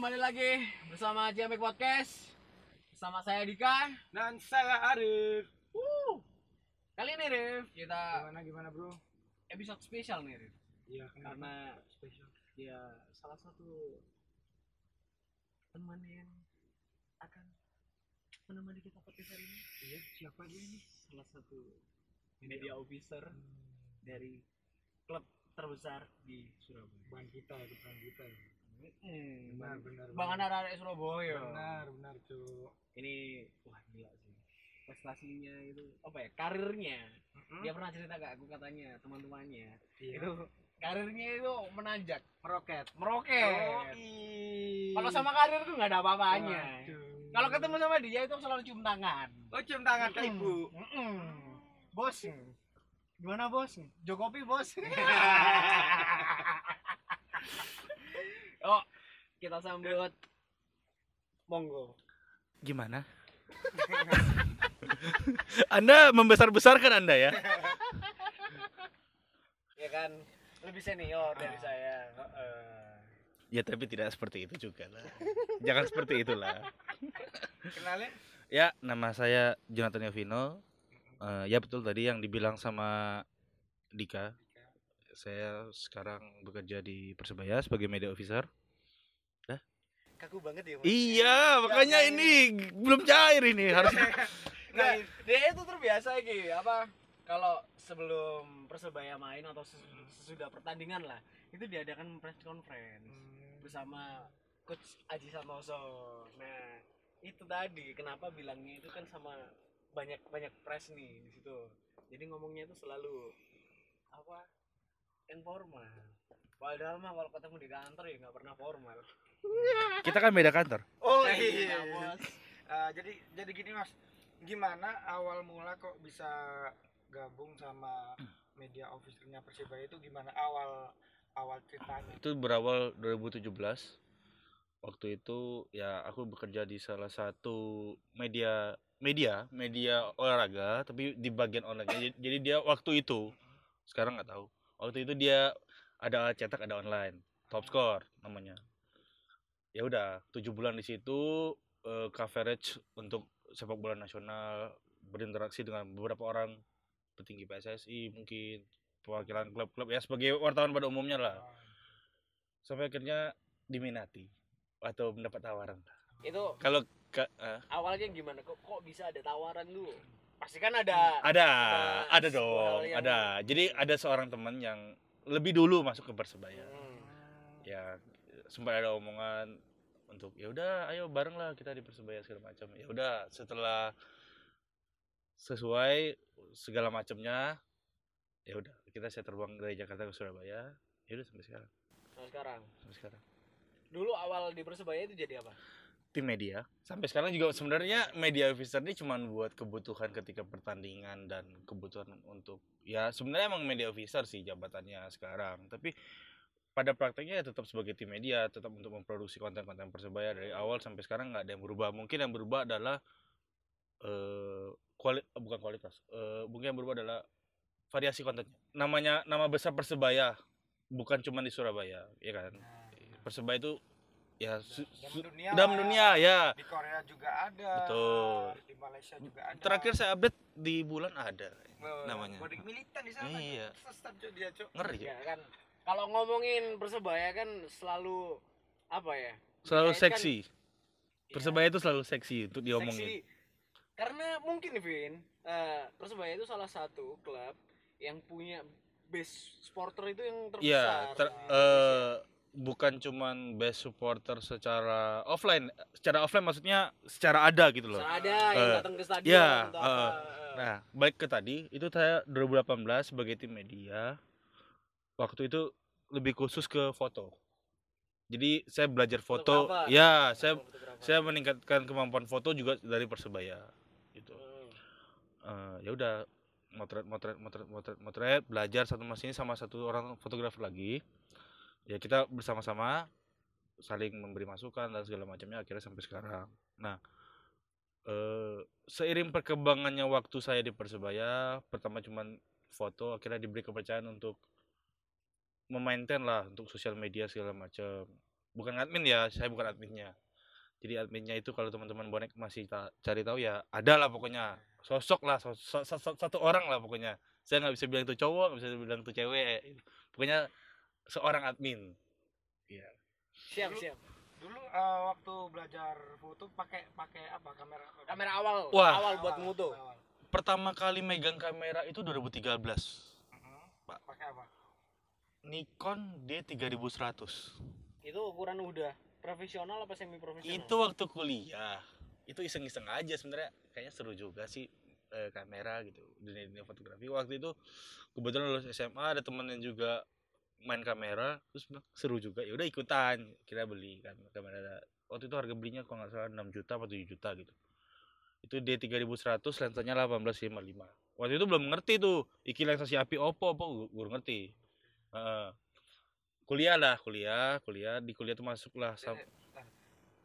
kembali lagi bersama Jamek Podcast Bersama saya Dika Dan saya Arif. Wuh. Kali ini Rif, kita Gimana gimana bro? episode spesial nih Rif Iya Karena spesial. dia salah satu teman yang akan menemani kita podcast hari ini Iya siapa dia ini? Salah satu media officer dari klub terbesar di Surabaya Bukan kita, bukan kita. ya. Hmm, Benar benar. Bang benar. anak-anak Surabaya Benar benar cuk. ini wah gila sih prestasinya itu apa ya karirnya dia pernah cerita ke aku katanya teman-temannya Iya. itu karirnya itu menanjak meroket. meroket ih. kalau sama karir tuh nggak ada apa-apanya kalau ketemu sama dia itu selalu cium tangan Oh cium tangan ke ibu. Mm-mm. bos gimana bos Jokowi bos oh kita sambut monggo Gimana? anda membesar-besarkan Anda ya? ya kan lebih senior dari saya Heeh. Ya tapi tidak seperti itu juga lah. Jangan seperti itulah. Kenalin? Ya, nama saya Jonathan Yovino. Eh, ya betul tadi yang dibilang sama Dika. Saya sekarang bekerja di Persebaya sebagai media officer. kaku banget ya Mas? Iya, makanya Jangan. ini belum cair ini harus Nggak, dia itu terbiasa gitu apa kalau sebelum persebaya main atau ses- sesudah pertandingan lah itu diadakan press conference bersama coach Aji Santoso nah itu tadi kenapa bilangnya itu kan sama banyak banyak press nih di situ jadi ngomongnya itu selalu apa informal padahal mah kalau ketemu di kantor ya nggak pernah formal kita kan beda kantor. Oh iya iya. bos Eh, jadi jadi gini mas, gimana awal mula kok bisa gabung sama media officernya Persibaya itu gimana awal awal ceritanya? Itu berawal 2017. Waktu itu ya aku bekerja di salah satu media media media olahraga tapi di bagian online. Jadi, jadi dia waktu itu sekarang nggak tahu. Waktu itu dia ada cetak ada online. Top score namanya. Ya udah, tujuh bulan di situ eh, coverage untuk sepak bola nasional berinteraksi dengan beberapa orang petinggi PSSI mungkin perwakilan klub-klub ya sebagai wartawan pada umumnya lah sampai akhirnya diminati atau mendapat tawaran itu kalau eh, awalnya gimana kok kok bisa ada tawaran dulu pasti kan ada ada Ada ada dong yang- ada. Jadi ada seorang teman yang lebih dulu masuk ke persebaya. Hmm. ya sempat ada omongan untuk ya udah ayo bareng lah kita di persebaya segala macam. Ya udah setelah sesuai segala macamnya ya udah kita saya terbang dari Jakarta ke Surabaya. Ya udah sampai sekarang. Nah, sekarang. Sampai sekarang. Dulu awal di persebaya itu jadi apa tim media. Sampai sekarang juga sebenarnya media officer ini cuma buat kebutuhan ketika pertandingan dan kebutuhan untuk ya sebenarnya emang media officer sih jabatannya sekarang. Tapi pada prakteknya ya tetap sebagai tim media tetap untuk memproduksi konten-konten persebaya dari awal sampai sekarang nggak ada yang berubah. Mungkin yang berubah adalah eh kuali bukan kualitas eh mungkin yang berubah adalah variasi kontennya. Namanya nama besar persebaya bukan cuma di Surabaya ya kan? Persebaya itu ya dunia, dalam dunia ya di Korea juga ada Betul. di Malaysia juga ada terakhir saya update di bulan ada Oh, namanya. bodik militan di sana Iya. dia cuk ngeri ya ya kan kalau ngomongin persebaya kan selalu apa ya selalu seksi ya, persebaya itu selalu seksi untuk diomongin seksi. karena mungkin Vin eh, persebaya itu salah satu klub yang punya base supporter itu yang terbesar Iya, ter- di eh, Indonesia. Bukan cuman best supporter secara offline secara offline maksudnya secara ada gitu loh Secara ada yang Eh, datang ke stadion atau eh, apa. Nah, baik ke tadi itu saya 2018 sebagai tim media. Waktu itu lebih khusus ke foto. Jadi saya belajar foto. Ya, saya saya meningkatkan kemampuan foto juga dari Persebaya gitu. Hmm. Eh, ya udah motret motret motret motret motret belajar satu mas ini sama satu orang fotografer lagi. Ya kita bersama-sama saling memberi masukan dan segala macamnya akhirnya sampai sekarang. Nah, eh seiring perkembangannya waktu saya di Persebaya, pertama cuman foto, akhirnya diberi kepercayaan untuk memaintain lah untuk sosial media segala macam. bukan admin ya saya bukan adminnya jadi adminnya itu kalau teman-teman bonek masih ta- cari tahu ya ada lah pokoknya sosok lah sos- so- so- so- satu orang lah pokoknya saya nggak bisa bilang itu cowok nggak bisa bilang itu cewek pokoknya seorang admin. Iya. siap siap. dulu eh, waktu belajar foto pakai pakai apa? Kamera kamera awal. Wah. awal buat awal. pertama kali megang kamera itu 2013 Mhm. Pak. pakai apa? Nikon D3100 itu ukuran udah profesional apa semi profesional itu waktu kuliah. Itu iseng-iseng aja sebenarnya. Kayaknya seru juga sih eh, kamera gitu. Dunia dunia fotografi. Waktu itu kebetulan lulus SMA ada temen yang juga main kamera terus bilang seru juga ya udah ikutan kira beli kan kamera waktu itu harga belinya kalau nggak salah 6 juta atau 7 juta gitu itu D3100 lensanya 1855 waktu itu belum ngerti tuh iki lensa si api Oppo apa gue ngerti Heeh. kuliah lah kuliah kuliah di kuliah tuh masuk lah sam- Eh, bentar.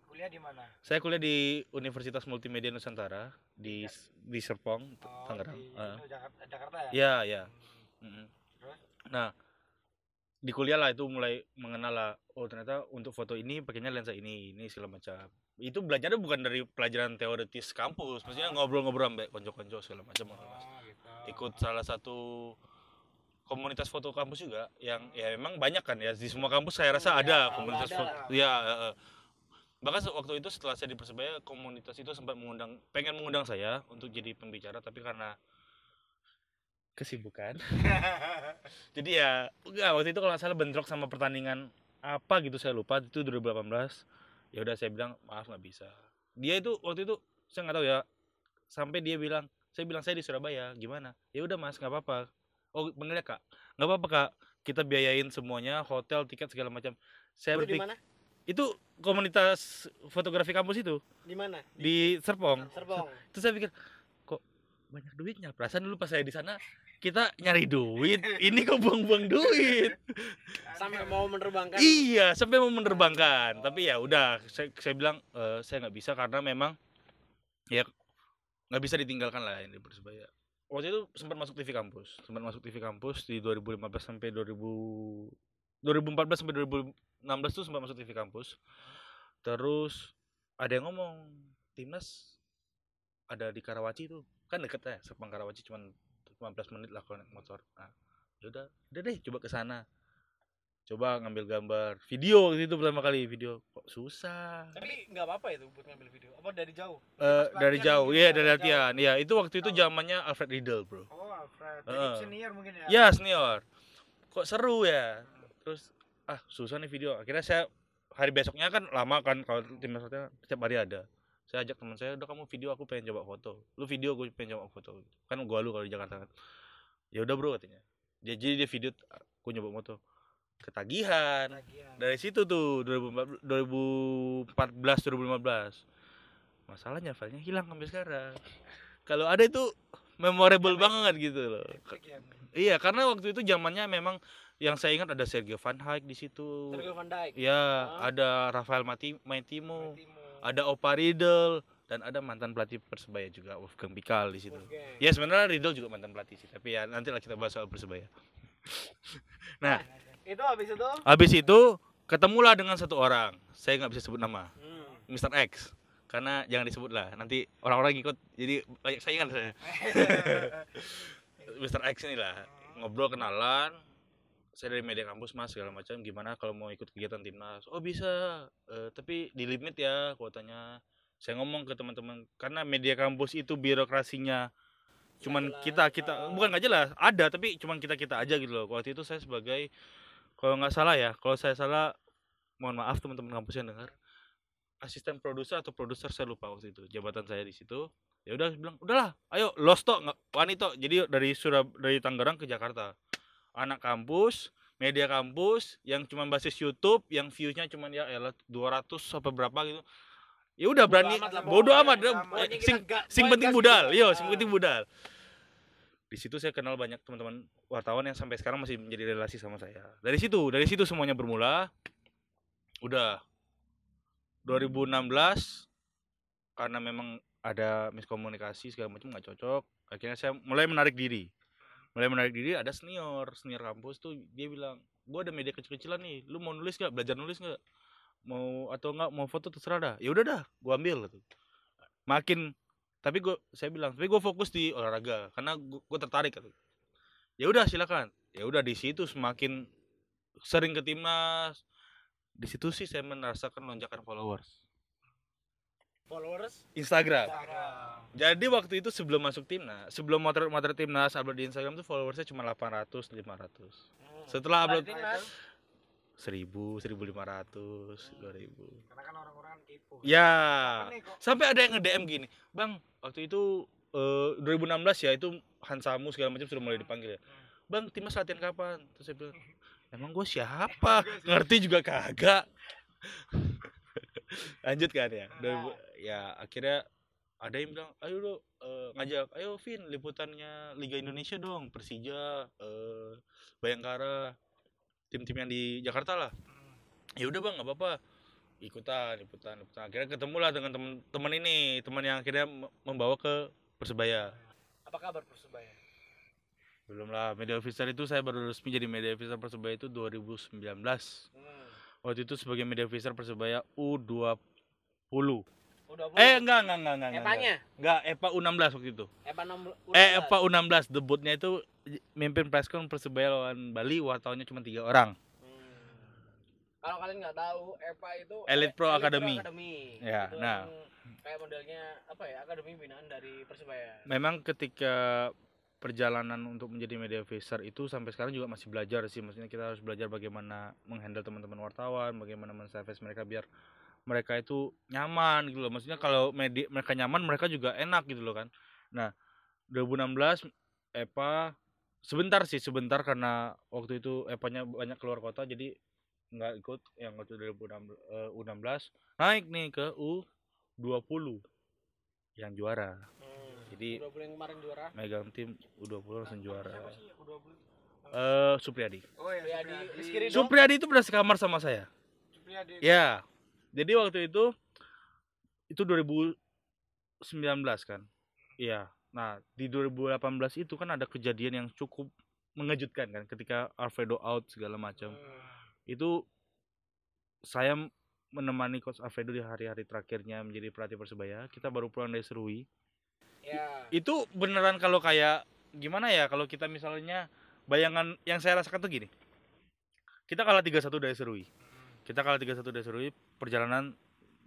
kuliah di mana saya kuliah di Universitas Multimedia Nusantara di di Serpong, Oh, Tangerang. di itu Jakarta, Jakarta ya Ya, ya. Hmm. Terus? Nah, di kuliah lah itu mulai mengenal lah. Oh ternyata untuk foto ini pakainya lensa ini, ini segala macam. Itu belajarnya bukan dari pelajaran teoritis kampus, maksudnya ngobrol-ngobrol sampai konco-konco segala macam. oh gitu Ikut salah satu komunitas foto kampus juga yang ya memang banyak kan ya di semua kampus saya rasa Hmm, ada ya, komunitas ada foto. Ya, eh. bahkan waktu itu setelah saya di persebaya komunitas itu sempat mengundang pengen mengundang saya untuk jadi pembicara tapi karena kesibukan. Jadi ya enggak waktu itu kalau salah bentrok sama pertandingan apa gitu saya lupa itu 2018 ya udah saya bilang maaf nggak bisa. Dia itu waktu itu saya nggak tahu ya sampai dia bilang saya bilang saya di Surabaya gimana? Ya udah mas nggak apa-apa. Oh bener ya kak? Nggak apa-apa kak. Kita biayain semuanya hotel tiket segala macam. Saya Itu di berpikir mana? Itu komunitas fotografi kampus itu. Di mana? Di Serpong. Serpong. Terus saya pikir kok banyak duitnya? Perasaan dulu pas saya di sana kita nyari duit. Ini kok buang-buang duit? Sampai mau menerbangkan. Iya sampai mau menerbangkan. Tapi ya udah saya, saya bilang "Eh, saya nggak bisa karena memang ya nggak bisa ditinggalkan lah ini persebaya. Waktu itu sempat masuk TV kampus sempat masuk TV kampus di 2015 sampai 2000 2014 sampai 2016 tuh sempat masuk TV kampus. Terus ada yang ngomong timnas ada di Karawaci tuh. Kan deket ya Serpong Karawaci cuman 15 menit lah kalau naik motor. Nah yaudah udah deh coba ke sana. Coba ngambil gambar video waktu itu pertama kali video. Kok susah? Tapi nggak apa-apa itu buat ngambil video. Apa dari jauh? Eh, Pas dari jauh. mungkin iya ya, dari latihan. ya itu waktu itu zamannya Alfred Riedel bro. Oh Alfred. Jadi senior mungkin ya? Ya senior. Kok seru ya? Terus ah susah nih video. Akhirnya saya hari besoknya kan lama kan kalau timnas latihan setiap hari ada saya ajak teman saya udah kamu video aku pengen coba foto. Lu video gue pengen coba foto. Kan gua lu kalau di Jakarta kan. Ya udah bro katanya. Dia jadi dia video aku nyoba moto ketagihan. Tagihan. dari situ tuh 2014 2014 2015 masalahnya filenya hilang sampai sekarang. Kalau ada itu memorable banget gitu loh. Ya. iya karena waktu itu zamannya memang yang saya ingat ada Sergio Van Dijk di situ. Sergio Van Dijk. Ya Ah. ada Rafael Mati Maitimo. Timo. Ada Opa Riedel dan ada mantan pelatih persebaya juga Wolfgang Pikal di situ Wolfgang. ya sebenarnya Riedel juga mantan pelatih sih tapi ya nanti lah kita bahas soal persebaya nah itu habis itu Habis itu ketemulah dengan satu orang. Saya nggak bisa sebut nama. hmm. Mr. X. Karena jangan disebut lah. Nanti orang-orang ikut jadi banyak saingan saya. Mr. X ini lah ngobrol kenalan. Saya dari media kampus mas segala macam. Gimana kalau mau ikut kegiatan timnas? Oh bisa. Eh, tapi di limit ya kuotanya. Saya ngomong ke teman-teman karena media kampus itu birokrasinya cuman jelas. kita kita bukan nggak jelas ada tapi cuman kita kita aja gitu loh waktu itu saya sebagai kalau nggak salah ya kalau saya salah mohon maaf teman-teman kampus yang dengar asisten produser atau produser saya lupa waktu itu jabatan saya di situ ya udah bilang udahlah ayo los tok nggak wani tok jadi dari Surab dari Tangerang ke Jakarta anak kampus media kampus yang cuma basis YouTube yang viewsnya cuma ya elah 200 apa berapa gitu. Ya udah berani. amat bodoh amat. Dah. Pokoknya kita sing sing penting budal. yo Ah. sing penting budal. Di situ saya kenal banyak teman-teman wartawan yang sampai sekarang masih menjadi relasi sama saya. Dari situ dari situ semuanya bermula. Udah. 2016 karena memang ada miskomunikasi segala macam nggak cocok akhirnya saya mulai menarik diri mulai menarik diri ada senior senior kampus tuh dia bilang gua ada media kecil-kecilan nih lu mau nulis nggak? Belajar nulis nggak? Mau atau enggak mau foto terserah dah. Ya udah dah gua ambil gitu. Makin tapi gua saya bilang tapi gua fokus di olahraga karena gua tertarik gitu. Ya udah silakan. Ya udah di situ semakin sering ke timnas. Di situ sih saya merasakan lonjakan followers followers? Instagram. Instagram. jadi waktu itu sebelum masuk timnas sebelum motor motor timnas upload di Instagram tuh followersnya cuma 800 500 setelah upload timnas? seribu seribu lima ratus dua ribu. Karena kan orang-orang kepo. ya. Nih sampai ada yang nge DM gini bang waktu itu eh, 2016 ya itu Hansamu segala macam sudah mulai dipanggil ya. Bang timnas latihan kapan? Terus saya bilang emang gue siapa? Ngerti juga kagak. Lanjut kan ya Nah. 2000 ya akhirnya ada yang bilang ayo lo eh, ngajak ayo Vin liputannya Liga Indonesia dong Persija eh, Bayangkara tim-tim yang di Jakarta lah. Ya udah bang nggak apa-apa ikutan ikutan ikutan akhirnya ketemu lah dengan teman-teman ini teman yang akhirnya membawa ke persebaya. Apa kabar persebaya? Belum lah media officer itu saya baru resmi jadi media officer persebaya itu 2019 hmm. waktu itu sebagai media officer persebaya U20 udah eh enggak enggak enggak enggak Epanya enggak EPA U16 waktu itu Epa 6 eh EPA U16 debutnya itu mimpin preskon persebaya lawan Bali wartawannya cuma tiga orang Hmm. Kalau kalian nggak tahu, EPA itu Elite Pro Academy. Academy. Ya, Itu nah. kayak modelnya apa ya? Akademi binaan dari Persebaya. memang ketika perjalanan untuk menjadi media officer itu sampai sekarang juga masih belajar sih maksudnya kita harus belajar bagaimana menghandle teman-teman wartawan bagaimana men-service mereka biar mereka itu nyaman gitu loh maksudnya kalau media mereka nyaman mereka juga enak gitu loh kan nah 2016 EPA sebentar sih sebentar karena waktu itu EPA-nya banyak keluar kota jadi nggak ikut yang waktu 2016 eh, U16 naik nih ke U20 yang juara Hmm. Jadi- udah yang kemarin juara. megang tim U20 langsung juara. U20? Eh Supriyadi. Oh ya, Supriyadi. Supriyadi itu pernah sekamar sama saya. Supriyadi. Ya. Jadi waktu itu itu 2019 kan. Iya. Nah, di 2018 itu kan ada kejadian yang cukup mengejutkan kan ketika Alfredo out segala macam. Hmm. Itu saya menemani coach Alfredo di hari-hari terakhirnya menjadi pelatih Persebaya. Kita baru pulang dari Serui. Ya. itu beneran kalau kayak gimana ya kalau kita misalnya bayangan yang saya rasakan tuh gini kita kalah 3-1 dari Serui kita kalah 3-1 dari Serui perjalanan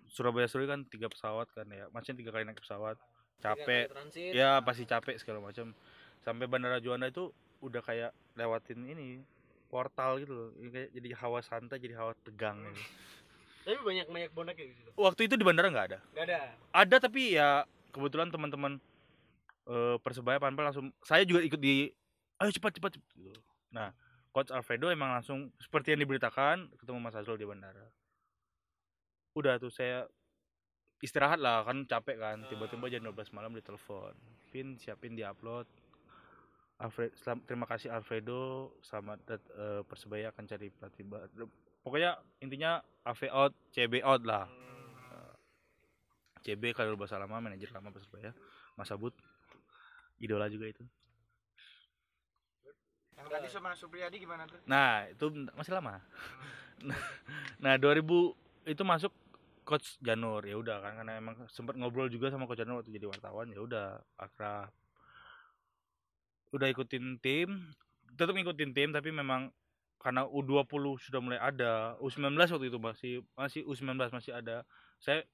Surabaya Serui kan tiga pesawat kan ya maksudnya tiga kali naik pesawat capek ya pasti capek segala macam sampai bandara Juanda itu udah kayak lewatin ini portal gitu loh Ini kayak jadi hawa santai jadi hawa tegang gitu. Tapi banyak banyak bonek kayak gitu. waktu itu di bandara nggak ada Gak ada. ada tapi ya kebetulan teman-teman eh, persebaya panpel langsung saya juga ikut di ayo cepat cepat cepat," gitu. nah coach Alfredo emang langsung seperti yang diberitakan ketemu Mas Azrul di bandara. Udah tuh saya istirahat lah kan capek kan. Tiba-tiba jam 12 malam ditelepon. Vin siapin di upload. Alfred selam- terima kasih Alfredo. Selamat dat- eh, persebaya akan cari pelatih baru pokoknya intinya AV out CB out lah. CB kalau bahasa lama manajer lama persebaya Mas Abut idola juga itu Yang tadi sama Supriyadi gimana tuh? nah itu masih lama. Nah, nah 2000 itu masuk coach Janur ya udah kan karena emang sempat ngobrol juga sama coach Janur waktu jadi wartawan ya udah akrab udah ikutin tim tetap ngikutin tim tapi memang karena U20 sudah mulai ada U19 waktu itu masih masih U19 masih ada saya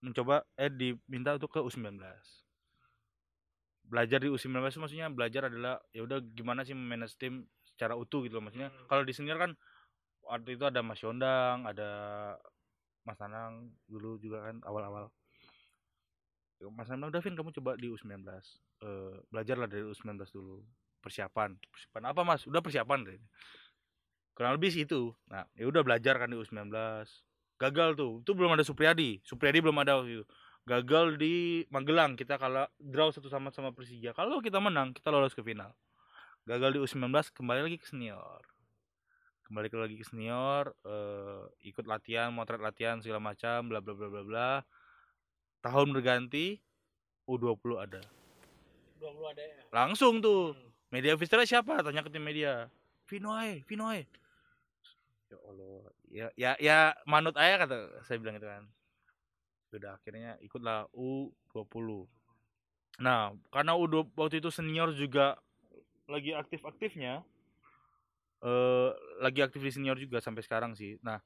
mencoba eh diminta untuk ke U19 belajar di U19 itu maksudnya belajar adalah ya udah gimana sih manage tim secara utuh gitu loh maksudnya. Hmm. kalau di senior kan waktu itu ada Mas Yondang ada Mas Nanang dulu juga kan awal-awal. Mas Nanang udah Vin kamu coba di U19 eh, belajarlah dari U19 dulu. Persiapan. Persiapan apa Mas? Udah persiapan. Deh kurang lebih sih itu. Nah ya udah belajar kan di U19 gagal tuh. Itu belum ada Supriyadi. Supriyadi belum ada waktu itu gagal di Magelang. Kita kalah draw satu sama sama Persija. Kalau kita menang kita lolos ke final. Gagal di U19 kembali lagi ke senior. Kembali ke lagi ke senior eh, ikut latihan motret latihan segala macam bla bla bla bla bla. Tahun berganti U20 ada. 20 ada ya. langsung tuh. Media officer siapa? Tanya ke tim media. Vinoy Vinoy ya Allah. Ya ya ya manut aja kata saya bilang itu kan udah akhirnya ikutlah U20 nah karena U waktu itu senior juga lagi aktif-aktifnya eh lagi aktif di senior juga sampai sekarang sih. Nah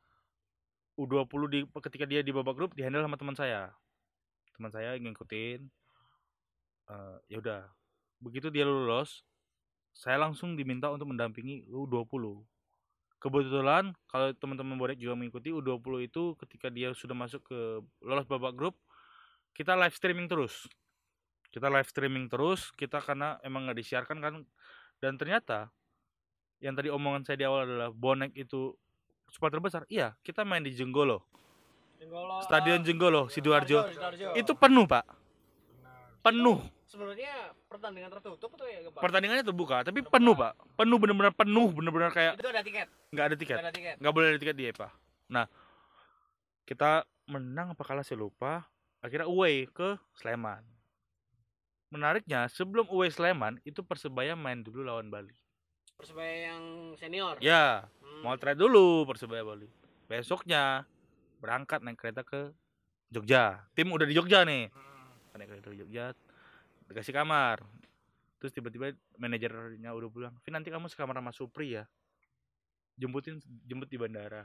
U20 di ketika dia di babak grup dihandle sama teman saya. Teman saya ngikutin eh ya udah. Begitu dia lulus saya langsung diminta untuk mendampingi U20 kebetulan kalau teman-teman Borek juga mengikuti U20 itu ketika dia sudah masuk ke lolos babak grup kita live streaming terus. Kita live streaming terus kita karena emang nggak disiarkan kan. Dan ternyata yang tadi omongan saya di awal adalah bonek itu supporter terbesar. Iya kita main di Jenggolo. Jenggolo. Stadion Jenggolo Sidoarjo. Itu penuh pak. Penuh sebenarnya pertandingan tertutup atau ya Pak? pertandingannya terbuka tapi penuh pak penuh bener-bener penuh bener-bener kayak itu ada tiket nggak ada tiket Nggak ada tiket nggak boleh ada tiket di EPA. Nah, kita menang apa kalah saya lupa. Akhirnya away ke Sleman. Menariknya sebelum away Sleman itu Persebaya main dulu lawan Bali. persebaya yang senior Ya, Hmm. mau trade dulu Persebaya Bali. Besoknya berangkat naik kereta ke Jogja. Tim udah di Jogja nih. Hmm. Naik kereta ke Jogja, dikasih kamar. Terus tiba-tiba manajernya udah bilang, "Vin nanti kamu sekamar sama Supri ya." Jemputin jemput di bandara.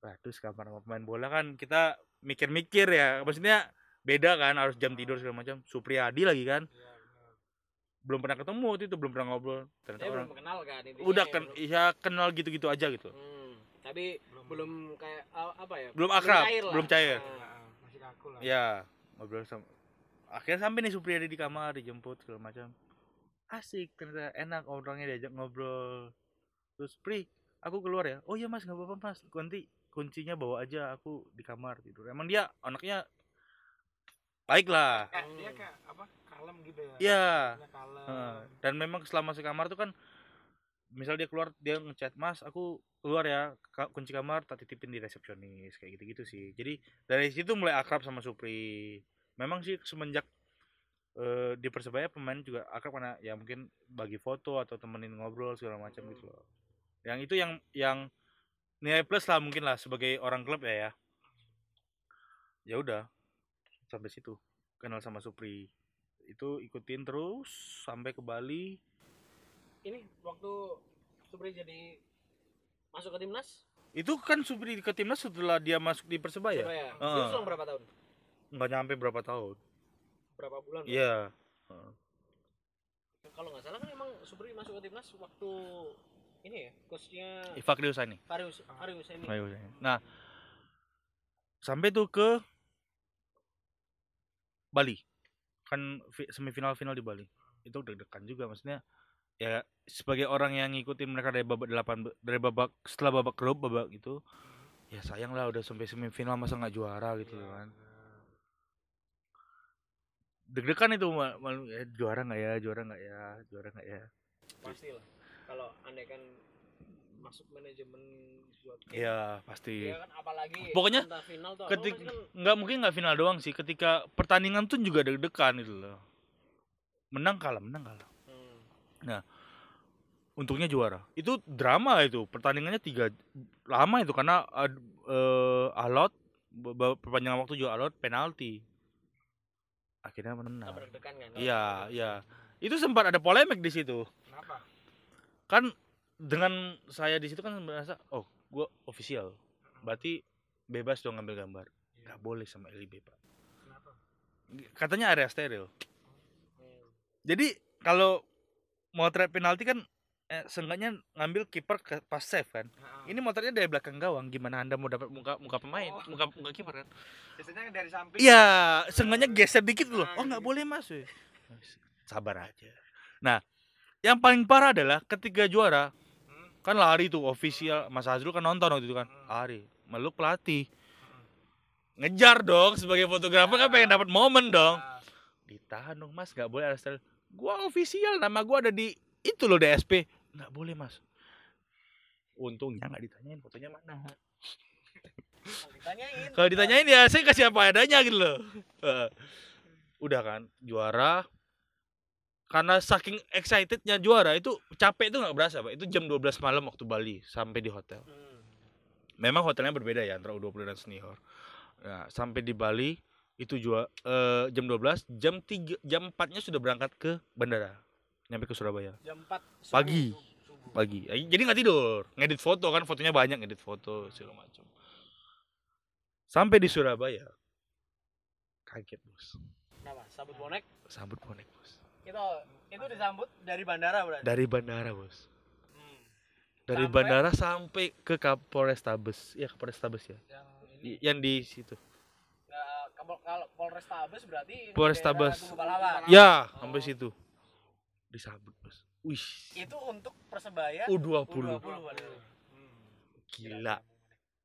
Waduh, sekamar sama pemain bola kan kita mikir-mikir ya. Maksudnya beda kan, harus jam tidur segala macam. Supriyadi lagi kan. Iya, benar. Belum pernah ketemu waktu itu, belum pernah ngobrol. Ternyata Saya orang belum kenal kan intinya udah ya, kan belum- ya kenal gitu-gitu aja gitu. Hmm, tapi belum kayak ah, apa ya Belum akrab, belum cair. Ah. Nah, masih kaku lah Ya, ngobrol sama akhirnya sampai nih Supriyadi di kamar dijemput segala macam. Asik ternyata enak orangnya diajak ngobrol. Terus Pri aku keluar ya? Oh iya mas nggak apa-apa mas. Nanti kuncinya bawa aja aku di kamar tidur emang dia anaknya baik lah Kayak dia kayak apa kalem gitu ya? Iya. Heeh. dan memang selama sekamar tuh kan misal dia keluar dia ngechat mas aku keluar ya. Kunci kamar tak titipin di resepsionis kayak gitu-gitu sih. Jadi dari situ mulai akrab sama Supri memang sih semenjak eh, di persebaya pemain juga akrab karena ya mungkin bagi foto atau temenin ngobrol segala macam gitu loh. Yang itu yang yang nilai plus lah mungkin lah sebagai orang klub ya ya. Ya udah sampai situ. Kenal sama Supri. Itu ikutin terus sampai ke Bali. Ini waktu Supri jadi masuk ke timnas? Itu kan Supri ke timnas setelah dia masuk di persebaya? Itu selang berapa tahun nggak nyampe berapa tahun. Berapa bulan? Iya. Kalau nggak salah kan emang Supri masuk ke timnas waktu ini ya coachnya Ifak Deusani Farius Farius ini nah sampai tuh ke Bali. Kan fi- semifinal final di Bali. Itu deg-degan juga maksudnya ya sebagai orang yang ngikutin mereka dari babak delapan dari babak setelah babak grup babak itu ya sayang lah udah sampai semifinal masa nggak juara gitu kan. Deg-degan itu mal- malu ya, juara nggak ya juara nggak ya juara nggak ya. Pasti lah kalau andai kan masuk manajemen buat tim, Iya pasti. Ya kan apalagi Pokoknya final tuh ketik kan nggak mungkin nggak final doang sih ketika pertandingan tuh juga deg-degan gitu loh. Menang kalah menang kalah. Hmm, untungnya juara. Itu drama itu pertandingannya tiga lama itu karena ad- eh, alot perpanjangan waktu juga alot penalti akhirnya menang. Kan? Iya iya. Itu sempat ada polemik di situ. Kenapa? Kan dengan saya di situ kan merasa oh gue official. Berarti bebas dong ngambil gambar. Nggak boleh sama LIB pak. Kenapa? Katanya area steril. Hmm. jadi kalau mau trap penalti kan eh, seenggaknya ngambil kiper ke pas save kan. Heeh. ini motornya dari belakang gawang gimana anda mau dapat muka muka pemain Oh. muka muka kiper kan? Biasanya dari samping. Iya seenggaknya geser dikit loh. Nah, oh nggak gitu. boleh mas weh. sabar aja. Nah yang paling parah adalah ketika juara. Hmm, kan lari tuh official. Mas Azrul kan nonton waktu itu kan. Hmm. lari meluk pelatih. Ngejar dong sebagai fotografer kan pengen dapat momen dong. Nah, ditahan dong mas. Nggak boleh ada style gua official nama gua ada di itu loh DSP nggak boleh mas. Untungnya nggak ditanyain fotonya mana. Kalau ditanyain. Kalau ditanyain ya saya kasih apa adanya gitu loh. Eh, udah kan juara. Karena saking excitednya juara itu capek itu nggak berasa pak. Itu jam 12 malam waktu Bali sampai di hotel. Hmm. memang hotelnya berbeda ya antara U20 dan senior. Nah, sampai di Bali itu juga eh, jam 12, jam 3 jam 4-nya sudah berangkat ke bandara. Nyampe ke Surabaya Jam 4 subuh. Pagi. pagi. Eh, Jadi nggak tidur, ngedit foto kan, fotonya banyak ngedit foto segala macam. Sampai di Surabaya kaget, Bos. Kenapa? Sabut bonek Sambut bonek, Bos. itu itu disambut dari bandara berarti. Dari bandara, Bos. Hmm. Dari Sampai? bandara sampai ke Kapolres Tabes. Ya, Kapolres Tabes ya. yang ini Yang di situ. Nah, kalau kalau Polrestabes berarti Tugu Pahlawan. Ya, Oh. sampai situ. Disambut, Bos. Wih, Itu untuk Persebaya U20. U20 padahal. Hmm. Gila,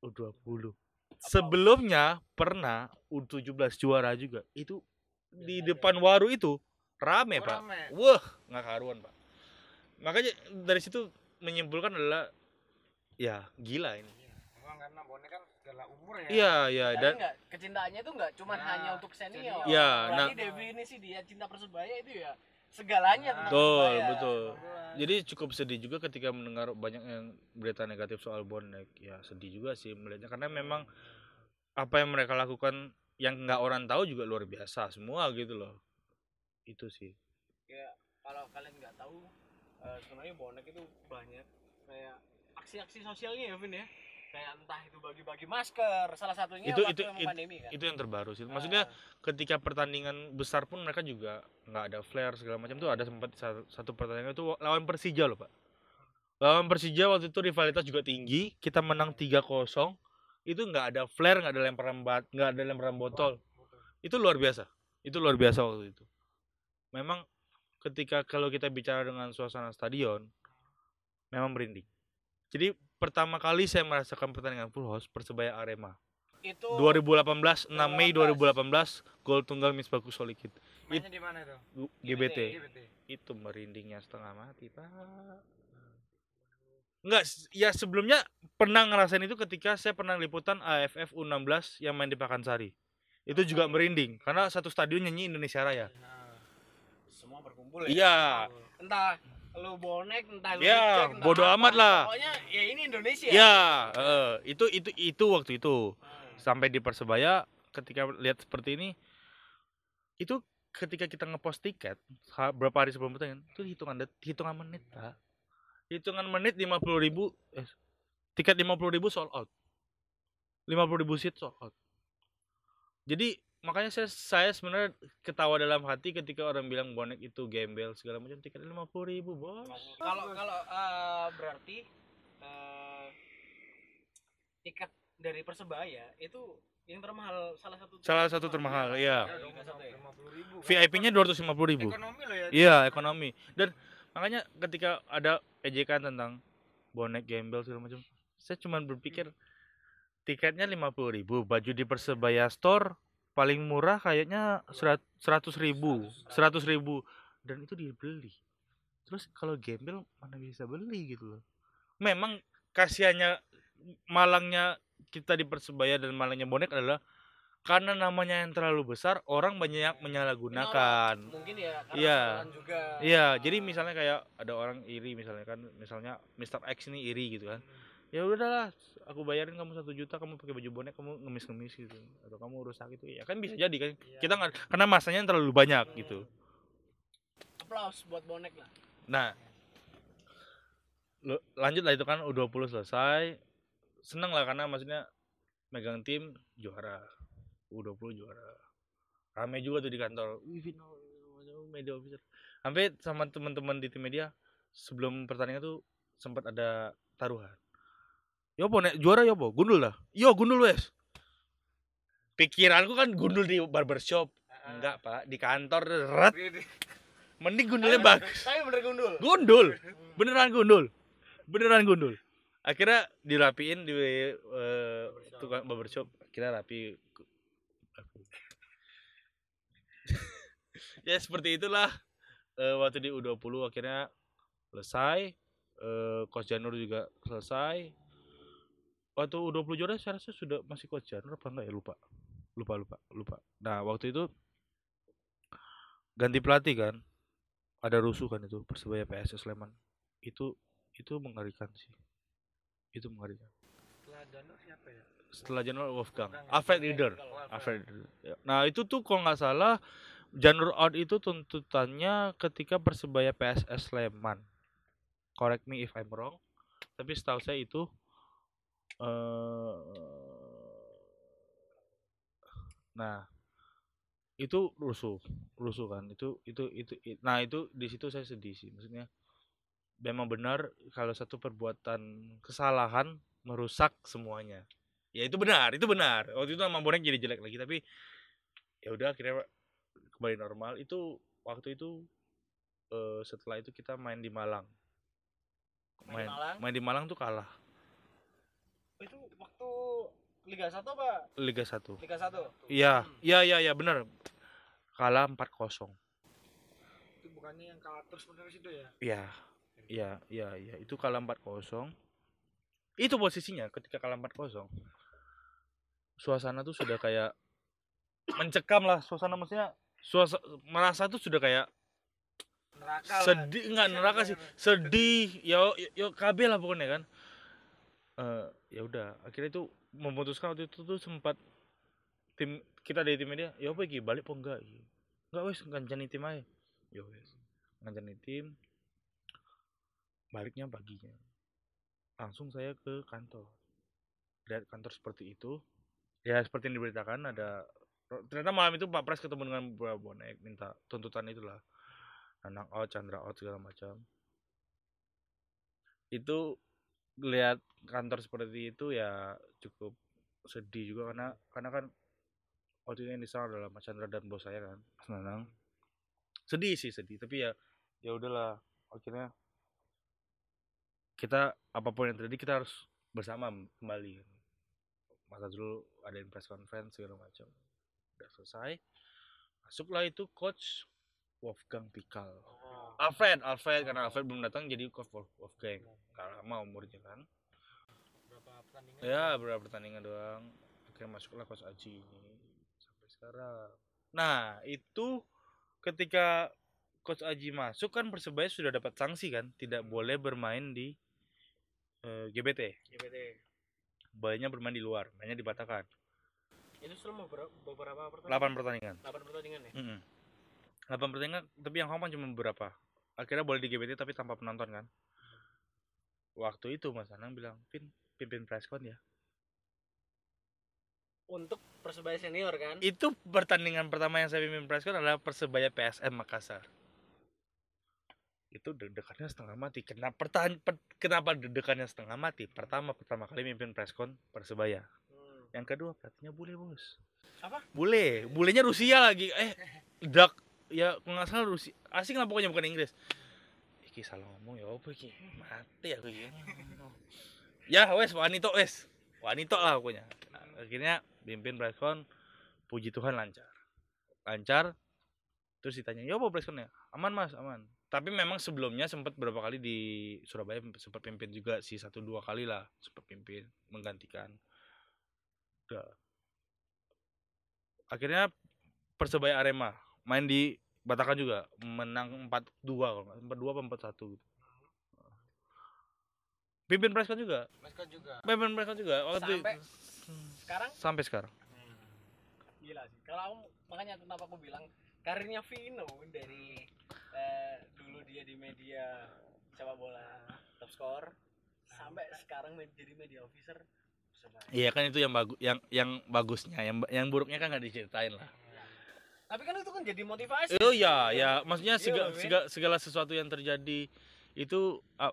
U20. Sebelumnya pernah U17 juara juga. Itu di depan waru itu rame, Oh, Pak. rame. Wah, nggak karuan, Pak. Makanya dari situ menyimpulkan adalah ya gila ini. Memang karena bonek kan segala umur ya Iya, iya dan enggak, kecintaannya itu enggak cuma Nah, hanya untuk senior. Iya, nah- definisi dia cinta Persebaya itu ya segalanya Nah, tentang betul, Persebaya. betul. Jadi cukup sedih juga ketika mendengar banyak yang berita negatif soal bonek. Ya sedih juga sih melihatnya karena memang apa yang mereka lakukan yang nggak orang tahu juga luar biasa semua gitu loh. Itu sih. Ya, kalau kalian nggak tahu eh, sebenarnya bonek itu banyak kayak aksi-aksi sosialnya ya Vin ya. Kayak entah itu bagi-bagi masker, salah satunya Itu- waktu itu- pandemi kan. Itu yang terbaru sih. Maksudnya ketika pertandingan besar pun mereka juga nggak ada flare segala macam tuh ada sempat sa- satu pertandingan itu lawan Persija loh, Pak. Lawan Persija waktu itu rivalitas juga tinggi, kita menang 3-0. Itu nggak ada flare, nggak ada lemparan bat, nggak ada lemparan botol. itu luar biasa itu luar biasa waktu itu memang ketika kalau kita bicara dengan suasana stadion memang merinding jadi pertama kali saya merasakan pertandingan full house persebaya arema. Itu 2018 6 Mei 2018. 2018 gol tunggal Misbahku Solikit mainnya di mana itu? GBT GBT itu merindingnya setengah mati pak. Enggak, ya sebelumnya pernah ngerasain itu ketika saya pernah liputan AFF U16 yang main di Pakansari. Itu juga merinding karena satu stadion nyanyi Indonesia Raya. nah, semua berkumpul ya. Iya, Entah lu bonek, entah lu Ya, reject, entah bodo apa. amat lah. Pokoknya ya ini Indonesia. iya, heeh, itu itu itu waktu itu. Hmm. Sampai di Persebaya ketika lihat seperti ini itu ketika kita ngepost tiket berapa hari sebelum pertandingan itu hitungan det- hitungan menit pak hitungan menit lima puluh ribu eh, tiket lima puluh ribu sold out lima puluh ribu seat sold out jadi makanya saya saya sebenarnya ketawa dalam hati ketika orang bilang bonek itu gembel segala macam tiket lima puluh ribu bos. Kalau kalau eh, berarti eh, tiket dari Persebaya itu yang termahal salah satu salah satu termahal ya ya ya? kan. VIP-nya dua ratus lima puluh ribu. Ekonomi loh ya Iya ekonomi. Dan makanya ketika ada ejekan tentang bonek gembel segala macam, saya cuma berpikir tiketnya lima puluh ribu, baju di persebaya store paling murah kayaknya seratus ribu, seratus ribu dan itu dibeli. Terus kalau gembel mana bisa beli gitu loh. Memang kasihannya malangnya kita di persebaya dan malangnya bonek adalah karena namanya yang terlalu besar orang banyak menyalahgunakan. mungkin ya karena Iya. juga Iya, jadi misalnya kayak ada orang iri misalnya kan, misalnya Mr. X ini iri gitu kan. Ya udahlah, aku bayarin kamu satu juta, kamu pakai baju bonek, kamu ngemis-ngemis gitu, atau kamu rusak gitu. Ya kan bisa jadi kan. Kita nggak, karena masanya terlalu banyak gitu. aplaus buat bonek lah Nah, lo- lanjut lah itu kan U20 selesai. Seneng lah karena maksudnya megang tim juara. U20 juara. Rame juga tuh di kantor. Media officer. Sampai sama teman-teman di tim media sebelum pertandingan tuh sempat ada taruhan. Yo po nek juara yo po, gundul lah. Yo gundul wes. Pikiranku kan gundul di barbershop. Enggak, Pak, di kantor ret. Gede. Mending gundulnya bagus. tapi bener gundul. Gundul. Beneran gundul. Beneran gundul. Akhirnya dirapiin di eh, tukang barbershop. Akhirnya rapi. Ya seperti itulah eh, waktu di U20 akhirnya selesai. Eh, coach Janur juga selesai waktu U20 juara saya rasa sudah masih coach Janur apa enggak ya? Lupa. Lupa lupa lupa. Nah waktu itu ganti pelatih kan. Ada rusuh kan itu persebaya PSS Sleman. Itu itu mengerikan sih. Itu mengerikan. Setelah Janur siapa ya? Setelah Januar Wolfgang. Ya. Alfred Rieder Alfred. Ya. nah itu tuh kalau nggak salah Janur out itu tuntutannya ketika persebaya PSS Sleman. Correct me if I'm wrong tapi setahu saya itu eh nah itu rusuh rusuh kan itu itu itu nah itu di situ saya sedih sih maksudnya memang benar kalau satu perbuatan kesalahan merusak semuanya. Ya itu benar itu benar. Waktu itu nama bonek jadi jelek lagi tapi ya udah akhirnya kembali normal. Itu waktu itu eh, setelah itu kita main di Malang. Main di main Malang? main di Malang tuh kalah itu waktu Liga 1 apa? Liga 1 Liga 1 iya iya iya iya benar kalah 4-0 itu bukannya yang kalah terus menerus itu ya? Iya, iya, iya, iya. Itu kalah 4-0. Itu posisinya ketika kalah 4-0. Suasana tuh sudah kayak mencekam lah suasana maksudnya suasana merasa tuh sudah kayak neraka sedih enggak neraka sih sedih. ya yo, yo KB lah pokoknya kan eh ya udah. Akhirnya itu memutuskan waktu itu tuh sempat tim kita dari tim media ya apa iki balik apa enggak? Iki enggak wes ngancani tim aja. Ya wes. Ngancani tim. Baliknya paginya. Langsung saya ke kantor. Lihat kantor seperti itu. Ya seperti yang diberitakan ada ternyata malam itu Pak Pres ketemu dengan beberapa bonek minta tuntutan itulah. Nanang out, Chandra out segala macam. Itu lihat kantor seperti itu ya cukup sedih juga karena karena kan waktu itu yang di sana adalah Mas Chandra dan bos saya kan, Mas. Sedih sih sedih, tapi ya ya udahlah akhirnya kita apa pun yang terjadi kita harus bersama kembali. Masa dulu ada press conference segala macam. Udah selesai. Masuklah itu coach Wolfgang Pikal. Alfred, Alfred karena Alfred belum datang jadi coach Wolf- Wolfgang. Gak lama umurnya kan. berapa pertandingan Ya beberapa pertandingan doang. Akhirnya masuklah coach Aji ini sampai sekarang. Nah itu ketika coach Aji masuk kan persebaya sudah dapat sanksi kan, tidak boleh bermain di eh, GBT. GBT Bolehnya bermain di luar, mainnya di Batakan. itu selama beberapa, pertandingan 8 pertandingan. 8 pertandingan ya Mm 8 pertandingan, tapi yang home cuma beberapa. Akhirnya boleh di GBT tapi tanpa penonton kan. Waktu itu Mas Anang bilang, Pin, pimpin preskon ya. untuk persebaya senior kan Itu pertandingan pertama yang saya pimpin preskon adalah Persebaya PSM Makassar. Itu deg-degannya setengah mati. Kenapa pertahan, per- kenapa deg-degannya setengah mati? Pertama, pertama kali mimpin preskon Persebaya. Hmm. Yang kedua, pelatihnya bule, Bos. Apa? Bule. Bulenya Rusia lagi. Eh, dak ya nggak salah Rusia. Asing lah pokoknya bukan Inggris. Iki salah ngomong ya apa iki? Mati aku iki. ya wes wanito wes. Wanito lah pokoknya. Akhirnya pimpin preskon puji Tuhan lancar. Lancar. Terus ditanya, "Ya apa preskonnya?" Aman, Mas, aman. Tapi memang sebelumnya sempat berapa kali di Surabaya sempat pimpin juga sih satu dua kali lah sempat pimpin menggantikan. Udah. Akhirnya Persebaya Arema main di Batakan juga menang 4-2 kalau nggak 4-2 apa 4-1 gitu. Pimpin Preskon juga. Mereka juga Pimpin Preskon juga waktu Sampai sekarang sampai sekarang. gila sih kalau aku makanya kenapa aku bilang karirnya Vino dari eh, dulu dia di media sepak bola top score sampai sekarang menjadi media officer. Iya kan itu yang bagus yang yang bagusnya, yang yang buruknya kan nggak diceritain lah. Tapi kan itu kan jadi motivasi Oh iya, ya maksudnya Iya, segala, men. segala, segala sesuatu yang terjadi itu ah,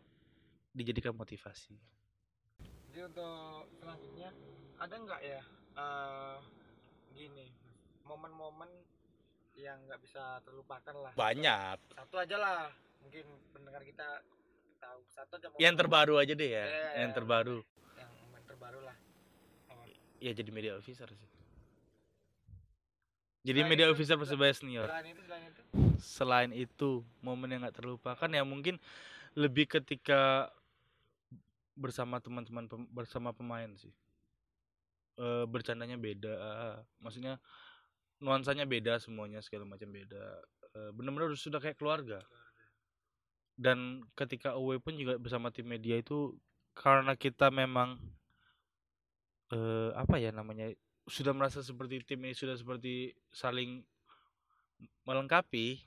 dijadikan motivasi. jadi untuk selanjutnya ada nggak ya eh, gini momen-momen yang nggak bisa terlupakan lah Banyak. satu aja lah mungkin pendengar kita tahu satu aja Yang terbaru aja deh ya, Iya, yang iya. terbaru. yang momen terbaru lah Oh, Ya jadi media officer sih. Jadi Selain media itu, officer Persebaya senior. selain itu selain itu Selain itu, momen yang nggak terlupakan ya mungkin lebih ketika bersama teman-teman pem- bersama pemain sih. Eh bercandanya beda, maksudnya nuansanya beda semuanya segala macam beda. Eh, bener-bener sudah kayak keluarga. Dan ketika away pun juga bersama tim media itu karena kita memang eh apa ya namanya sudah merasa seperti tim ini sudah seperti saling melengkapi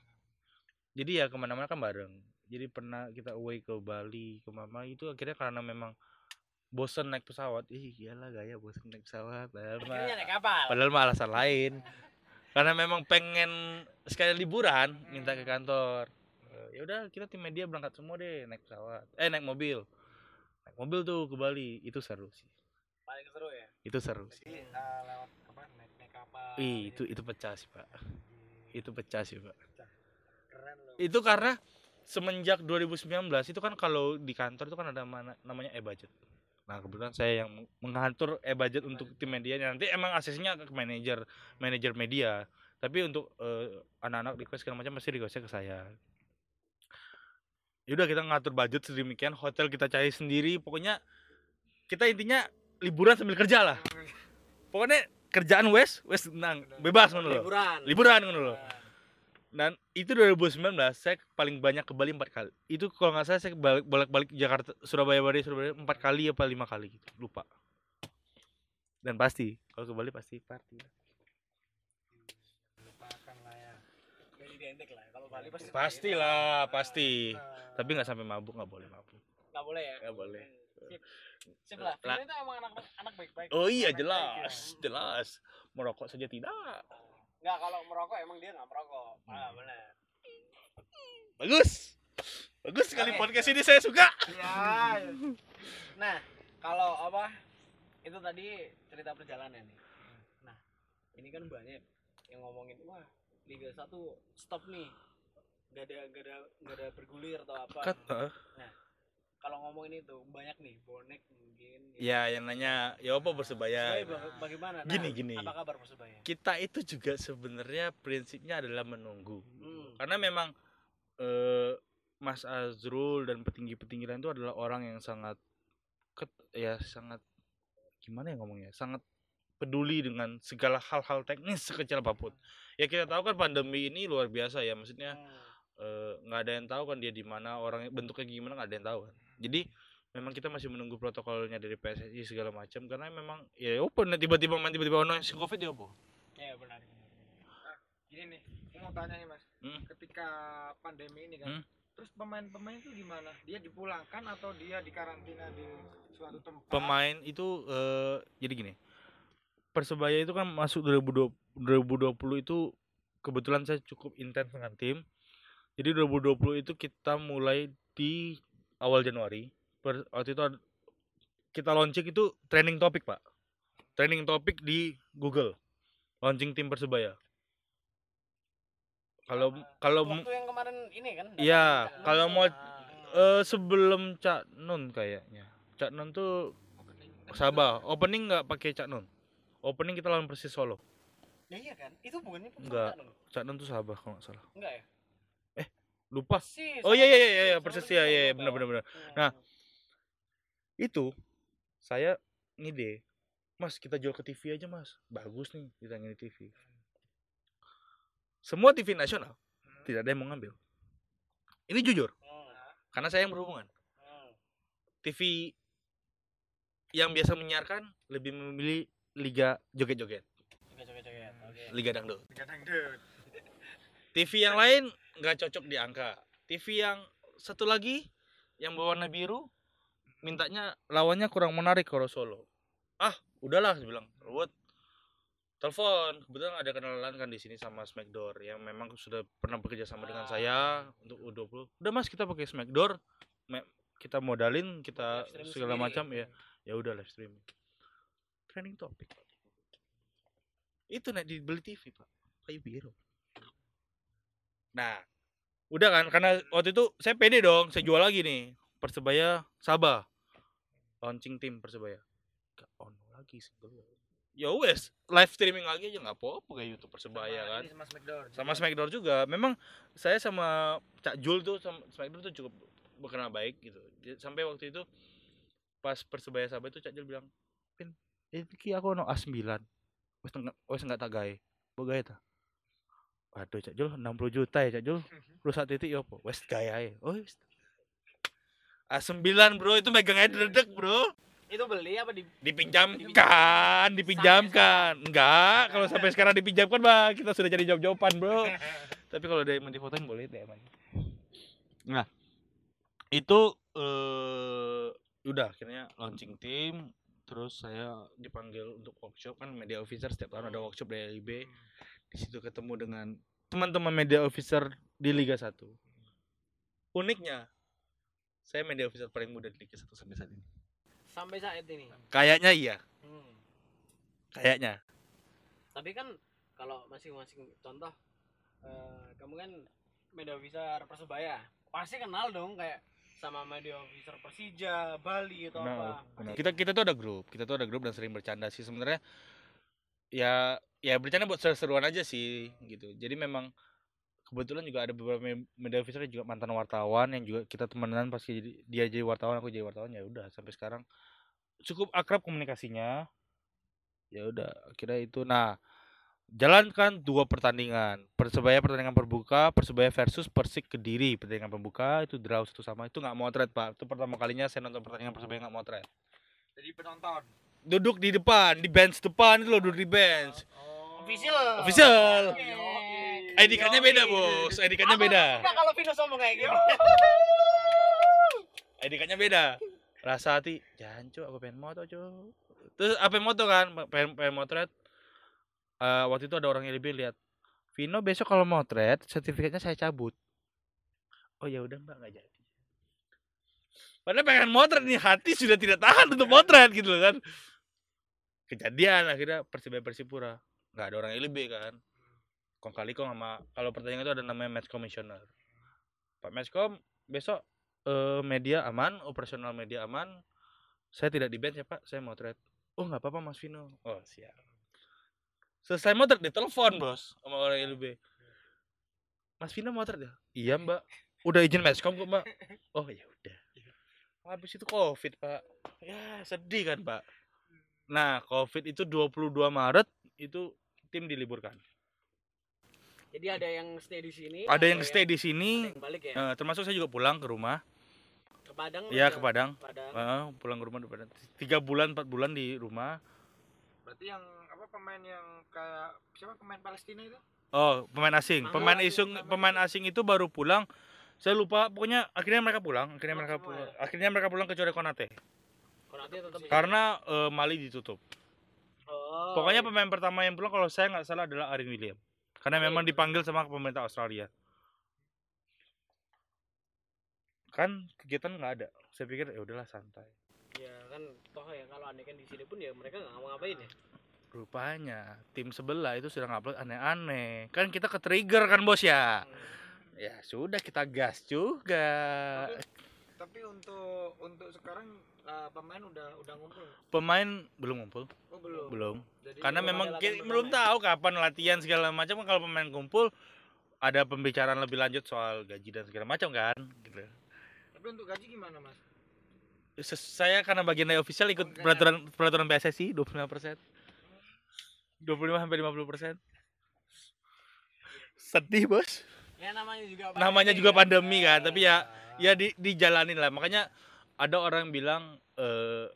jadi ya ke mana-mana kan bareng. Jadi pernah kita away ke Bali ke Mama itu akhirnya karena memang bosen naik pesawat. Ih iyalah gaya bosen naik pesawat padahal mah Akhirnya naik kapal. padahal mah alasan lain. Karena memang pengen sekali liburan minta ke kantor. Eh, ya udah kita tim media berangkat semua deh naik pesawat. Eh naik mobil. Naik mobil tuh ke Bali itu seru sih. Paling seru ya. Itu seru sih. Jadi eh, lewat apa naik naik kapal. Ih, itu gitu. itu pecah sih pak. Itu pecah sih pak. Keren loh. itu karena semenjak 2019 itu kan kalau di kantor itu kan ada mana, namanya e-budget. Nah kebetulan saya yang meng- mengatur e-budget untuk tim media nanti emang aksesnya ke manajer manajer media. Tapi untuk eh, anak-anak request segala macam pasti requestnya ke saya. Yaudah kita ngatur budget sedemikian hotel kita cari sendiri. Pokoknya kita intinya liburan sambil kerja lah pokoknya kerjaan wes wes tenang bebas ngono loh Liburan. liburan ngono loh Nah, dan itu 2019 saya paling banyak ke Bali empat kali itu kalau nggak salah saya balik balik balik Jakarta Surabaya Bali Surabaya empat kali apa lima kali gitu lupa dan pasti kalau ke Bali pasti party lupakan lah ya. Gak identik lah. Kalau Bali pasti. pastilah pasti tapi nggak sampai mabuk nggak boleh mabuk Nggak boleh ya. Nggak boleh. Hmm, Sip. Sip lah. Lah. Firman itu emang anak anak baik-baik. oh iya Anak baik jelas ya. jelas merokok saja tidak Nggak kalau merokok emang dia nggak merokok. Ah Hmm. benar. bagus bagus sekali Oke. podcast ini saya suka Iya. Nah, kalau apa? Itu tadi cerita perjalanan nih. Nah, ini kan banyak yang ngomongin wah Liga 1 stop nih. Gak ada gak ada gak ada bergulir atau apa. Kat, eh. Kalau ngomongin itu banyak nih bonek mungkin. ya yang nanya ya apa persebaya baga- bagaimana? Nah, Gini, gini. Apa kabar Persebaya? kita itu juga sebenarnya prinsipnya adalah menunggu Hmm. karena memang eh, Mas Azrul dan petinggi-petinggi lain itu adalah orang yang sangat ket, ya sangat gimana ya ngomongnya sangat peduli dengan segala hal-hal teknis sekecil apa pun ya kita tahu kan pandemi ini luar biasa ya maksudnya Hmm. eh, nggak ada yang tahu kan dia di mana orangnya bentuknya gimana nggak ada yang tahu kan jadi memang kita masih menunggu protokolnya dari PSSI segala macam karena memang ya open tiba-tiba main tiba-tiba ono si covid ya apa Iya benar. Gini nih, aku mau tanya nih mas. Hmm. Ketika pandemi ini kan, Hmm. terus pemain-pemain itu gimana? Dia dipulangkan atau dia dikarantina di suatu tempat? pemain itu eh, jadi gini persebaya itu kan masuk 2020 2020 itu kebetulan saya cukup intens dengan tim jadi 2020 itu kita mulai di awal Januari Per- waktu itu kita launching itu training topik pak training topik di Google launching tim persebaya kalau kalau Waktu yang kemarin ini kan. Iya, kalau mau- Ah. eh, sebelum Cak Nun kayaknya Cak Nun tuh Sabah opening nggak pakai Cak Nun opening kita lawan Persis Solo Ya iya kan? Itu bukannya Enggak. Cak Nun tuh Sabah kalau nggak salah Enggak ya? Lupa Persis. oh iya iya iya, iya sama Persis ya iya iya, benar benar benar Hmm. Nah, itu saya ngide Mas kita jual ke TV aja mas bagus nih kita ngini TV semua TV nasional tidak ada yang mau ngambil ini jujur Hmm. karena saya yang berhubungan Hmm. TV yang biasa menyiarkan lebih memilih liga joget-joget, liga dangdut. Liga dangdut. TV yang lain nggak cocok di angka. TV yang satu lagi yang berwarna biru mintanya lawannya kurang menarik kalau Solo. Ah, udahlah saya bilang. Ruwet. Telepon, kebetulan ada kenalan kan di sini sama Smackdoor yang memang sudah pernah bekerja sama dengan saya untuk U20. Udah Mas, kita pakai Smackdoor. Kita modalin, kita stream segala macam ya. Ya udah live streaming. Training topik. Itu naik dibeli TV, Pak. Kayu biru. Nah, udah kan karena waktu itu saya pede dong, saya jual lagi nih. Persebaya Sabah. Launching tim Persebaya. Gak on lagi sih. Ya wes, live streaming lagi aja nggak apa-apa kayak YouTube Persebaya Sama kan. ini Sama Smackdown. Sama Smackdown juga. Memang saya sama Cak Jul tuh sama Smackdown tuh cukup berkenal baik gitu. Sampai waktu itu pas Persebaya Sabah itu Cak Jul bilang, "Pin, iki aku ono A9." Wes enggak wes gawe. Mbok gawe ta? Waduh Cak Jul 60 juta ya Cak Jul. Lu saat titik ya apa? Wes gawe ae. Oh wes. A9 bro itu megang aja dedek bro. itu beli apa di dipinjamkan dipinjamkan enggak kalau sampai sekarang dipinjamkan mah kita sudah jadi jawab jawaban bro tapi kalau ada yang mau difotoin boleh deh emang nah itu eh udah akhirnya launching tim terus saya dipanggil untuk workshop kan media officer setiap tahun ada workshop dari LIB di situ ketemu dengan teman-teman media officer di Liga 1 uniknya saya media officer paling muda di Liga 1 sampai saat ini sampai saat ini kayaknya iya Hmm. kayaknya tapi kan kalau masing-masing contoh eh, kamu kan media officer persebaya pasti kenal dong kayak sama media officer persija bali atau apa. Kita kita tuh ada grup, kita tuh ada grup dan sering bercanda sih sebenarnya. Ya ya bercanda buat seru-seruan aja sih gitu. Jadi memang kebetulan juga ada beberapa me- media officer juga mantan wartawan yang juga kita temenan pasti jadi dia jadi wartawan aku jadi wartawan ya udah sampai sekarang cukup akrab komunikasinya ya udah akhirnya itu nah jalankan dua pertandingan persebaya pertandingan berbuka persebaya versus persik kediri pertandingan pembuka itu draw satu sama itu nggak motret pak itu pertama kalinya saya nonton pertandingan persebaya nggak motret Jadi penonton. Duduk di depan di bench depan itu loh duduk di bench. Oh. official. Official. ID cardnya beda bos. ID cardnya beda. kalau Vino sombong kayak gitu ID cardnya beda. Rasa hati jangan cu aku pengen moto cu terus apa moto kan? Pengen pengen motret. Eh, waktu itu ada orang yang lebih lihat Vino besok kalau motret sertifikatnya saya cabut. Oh ya udah mbak nggak jadi. Padahal pengen motret nih hati sudah tidak tahan untuk motret gitu loh kan kejadian akhirnya persibaya persipura. Nggak ada orang LB kan. Kong kali kong sama kalau pertandingan itu ada namanya match commissioner. Pak matchcom besok eh, media aman operasional media aman. Saya tidak di bench ya pak. Saya motret oh nggak apa-apa mas Vino. Oh siap. Selesai motret ditelepon bos sama orang LB mas Vino motret ya? Iya mbak. Udah izin matchcom kok mbak. Oh ya udah. Habis itu covid pak. Ya sedih kan pak nah covid itu 22 Maret itu tim diliburkan. Jadi ada yang stay di sini ada yang stay di sini ada yang balik ya? eh, termasuk saya juga pulang ke rumah. Ke Padang ya juga? ke Padang. Padang. Eh, pulang ke rumah di Padang. tiga bulan empat bulan di rumah. Berarti yang apa pemain yang kayak siapa pemain Palestina itu? oh pemain asing. Ah, pemain iya, asing pemain pemain asing. itu baru pulang. Saya lupa pokoknya akhirnya mereka pulang akhirnya Pulang mereka pulang. ya? akhirnya mereka pulang kecuali Konate Konate tetap karena eh, Mali ditutup. Oh, pokoknya pemain pertama yang pulang kalau saya nggak salah adalah Arin William. Karena Arin. memang dipanggil sama pemerintah Australia. Kan kegiatan nggak ada. Saya pikir ya udahlah santai. Ya kan toh ya kalau aneh kan di sini pun ya mereka nggak ngapain ya. Rupanya tim sebelah itu sudah ngupload aneh-aneh. Kan kita ke trigger kan bos ya? Hmm. ya sudah kita gas juga. Tapi untuk untuk sekarang eh, pemain belum ngumpul. Oh belum. belum. Jadi karena memang ada ki- latihan belum tahu kapan latihan segala macam. Kan kalau pemain kumpul ada pembicaraan lebih lanjut soal gaji dan segala macam kan gitu. Tapi untuk gaji gimana mas? Saya karena bagian dari official ikut Enggak. peraturan peraturan PSSI 25 persen. 25 sampai 50 persen. Sedih bos. Ya namanya juga namanya pandemi juga kan. pandemi kan tapi ya ya di dijalanin lah. Makanya ada orang bilang eh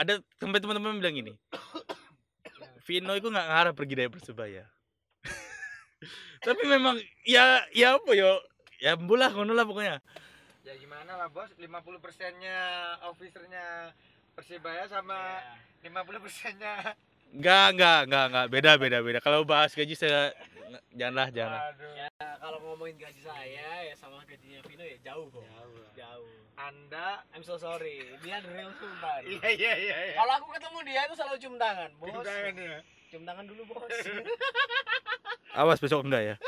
ada sampai teman-teman bilang gini Vino itu nggak ngarep pergi dari persebaya. Tapi memang ya ya apa yo? Ya mbulah ngono lah pokoknya. Ya gimana lah bos? 50 persennya officernya Persibaya sama Ya. 50 persennya nggak nggak nggak nggak. Beda beda beda. Kalau bahas gaji saya janganlah jangan Ya, kalau ngomongin gaji saya ya sama gajinya Vino ya jauh kok Jauh lah. jauh anda I'm so sorry. Dia the real sultan iya iya iya iya. Kalau aku ketemu dia itu selalu cium tangan bos. Cium tangan ya. cium tangan dulu bos. Awas besok enggak ya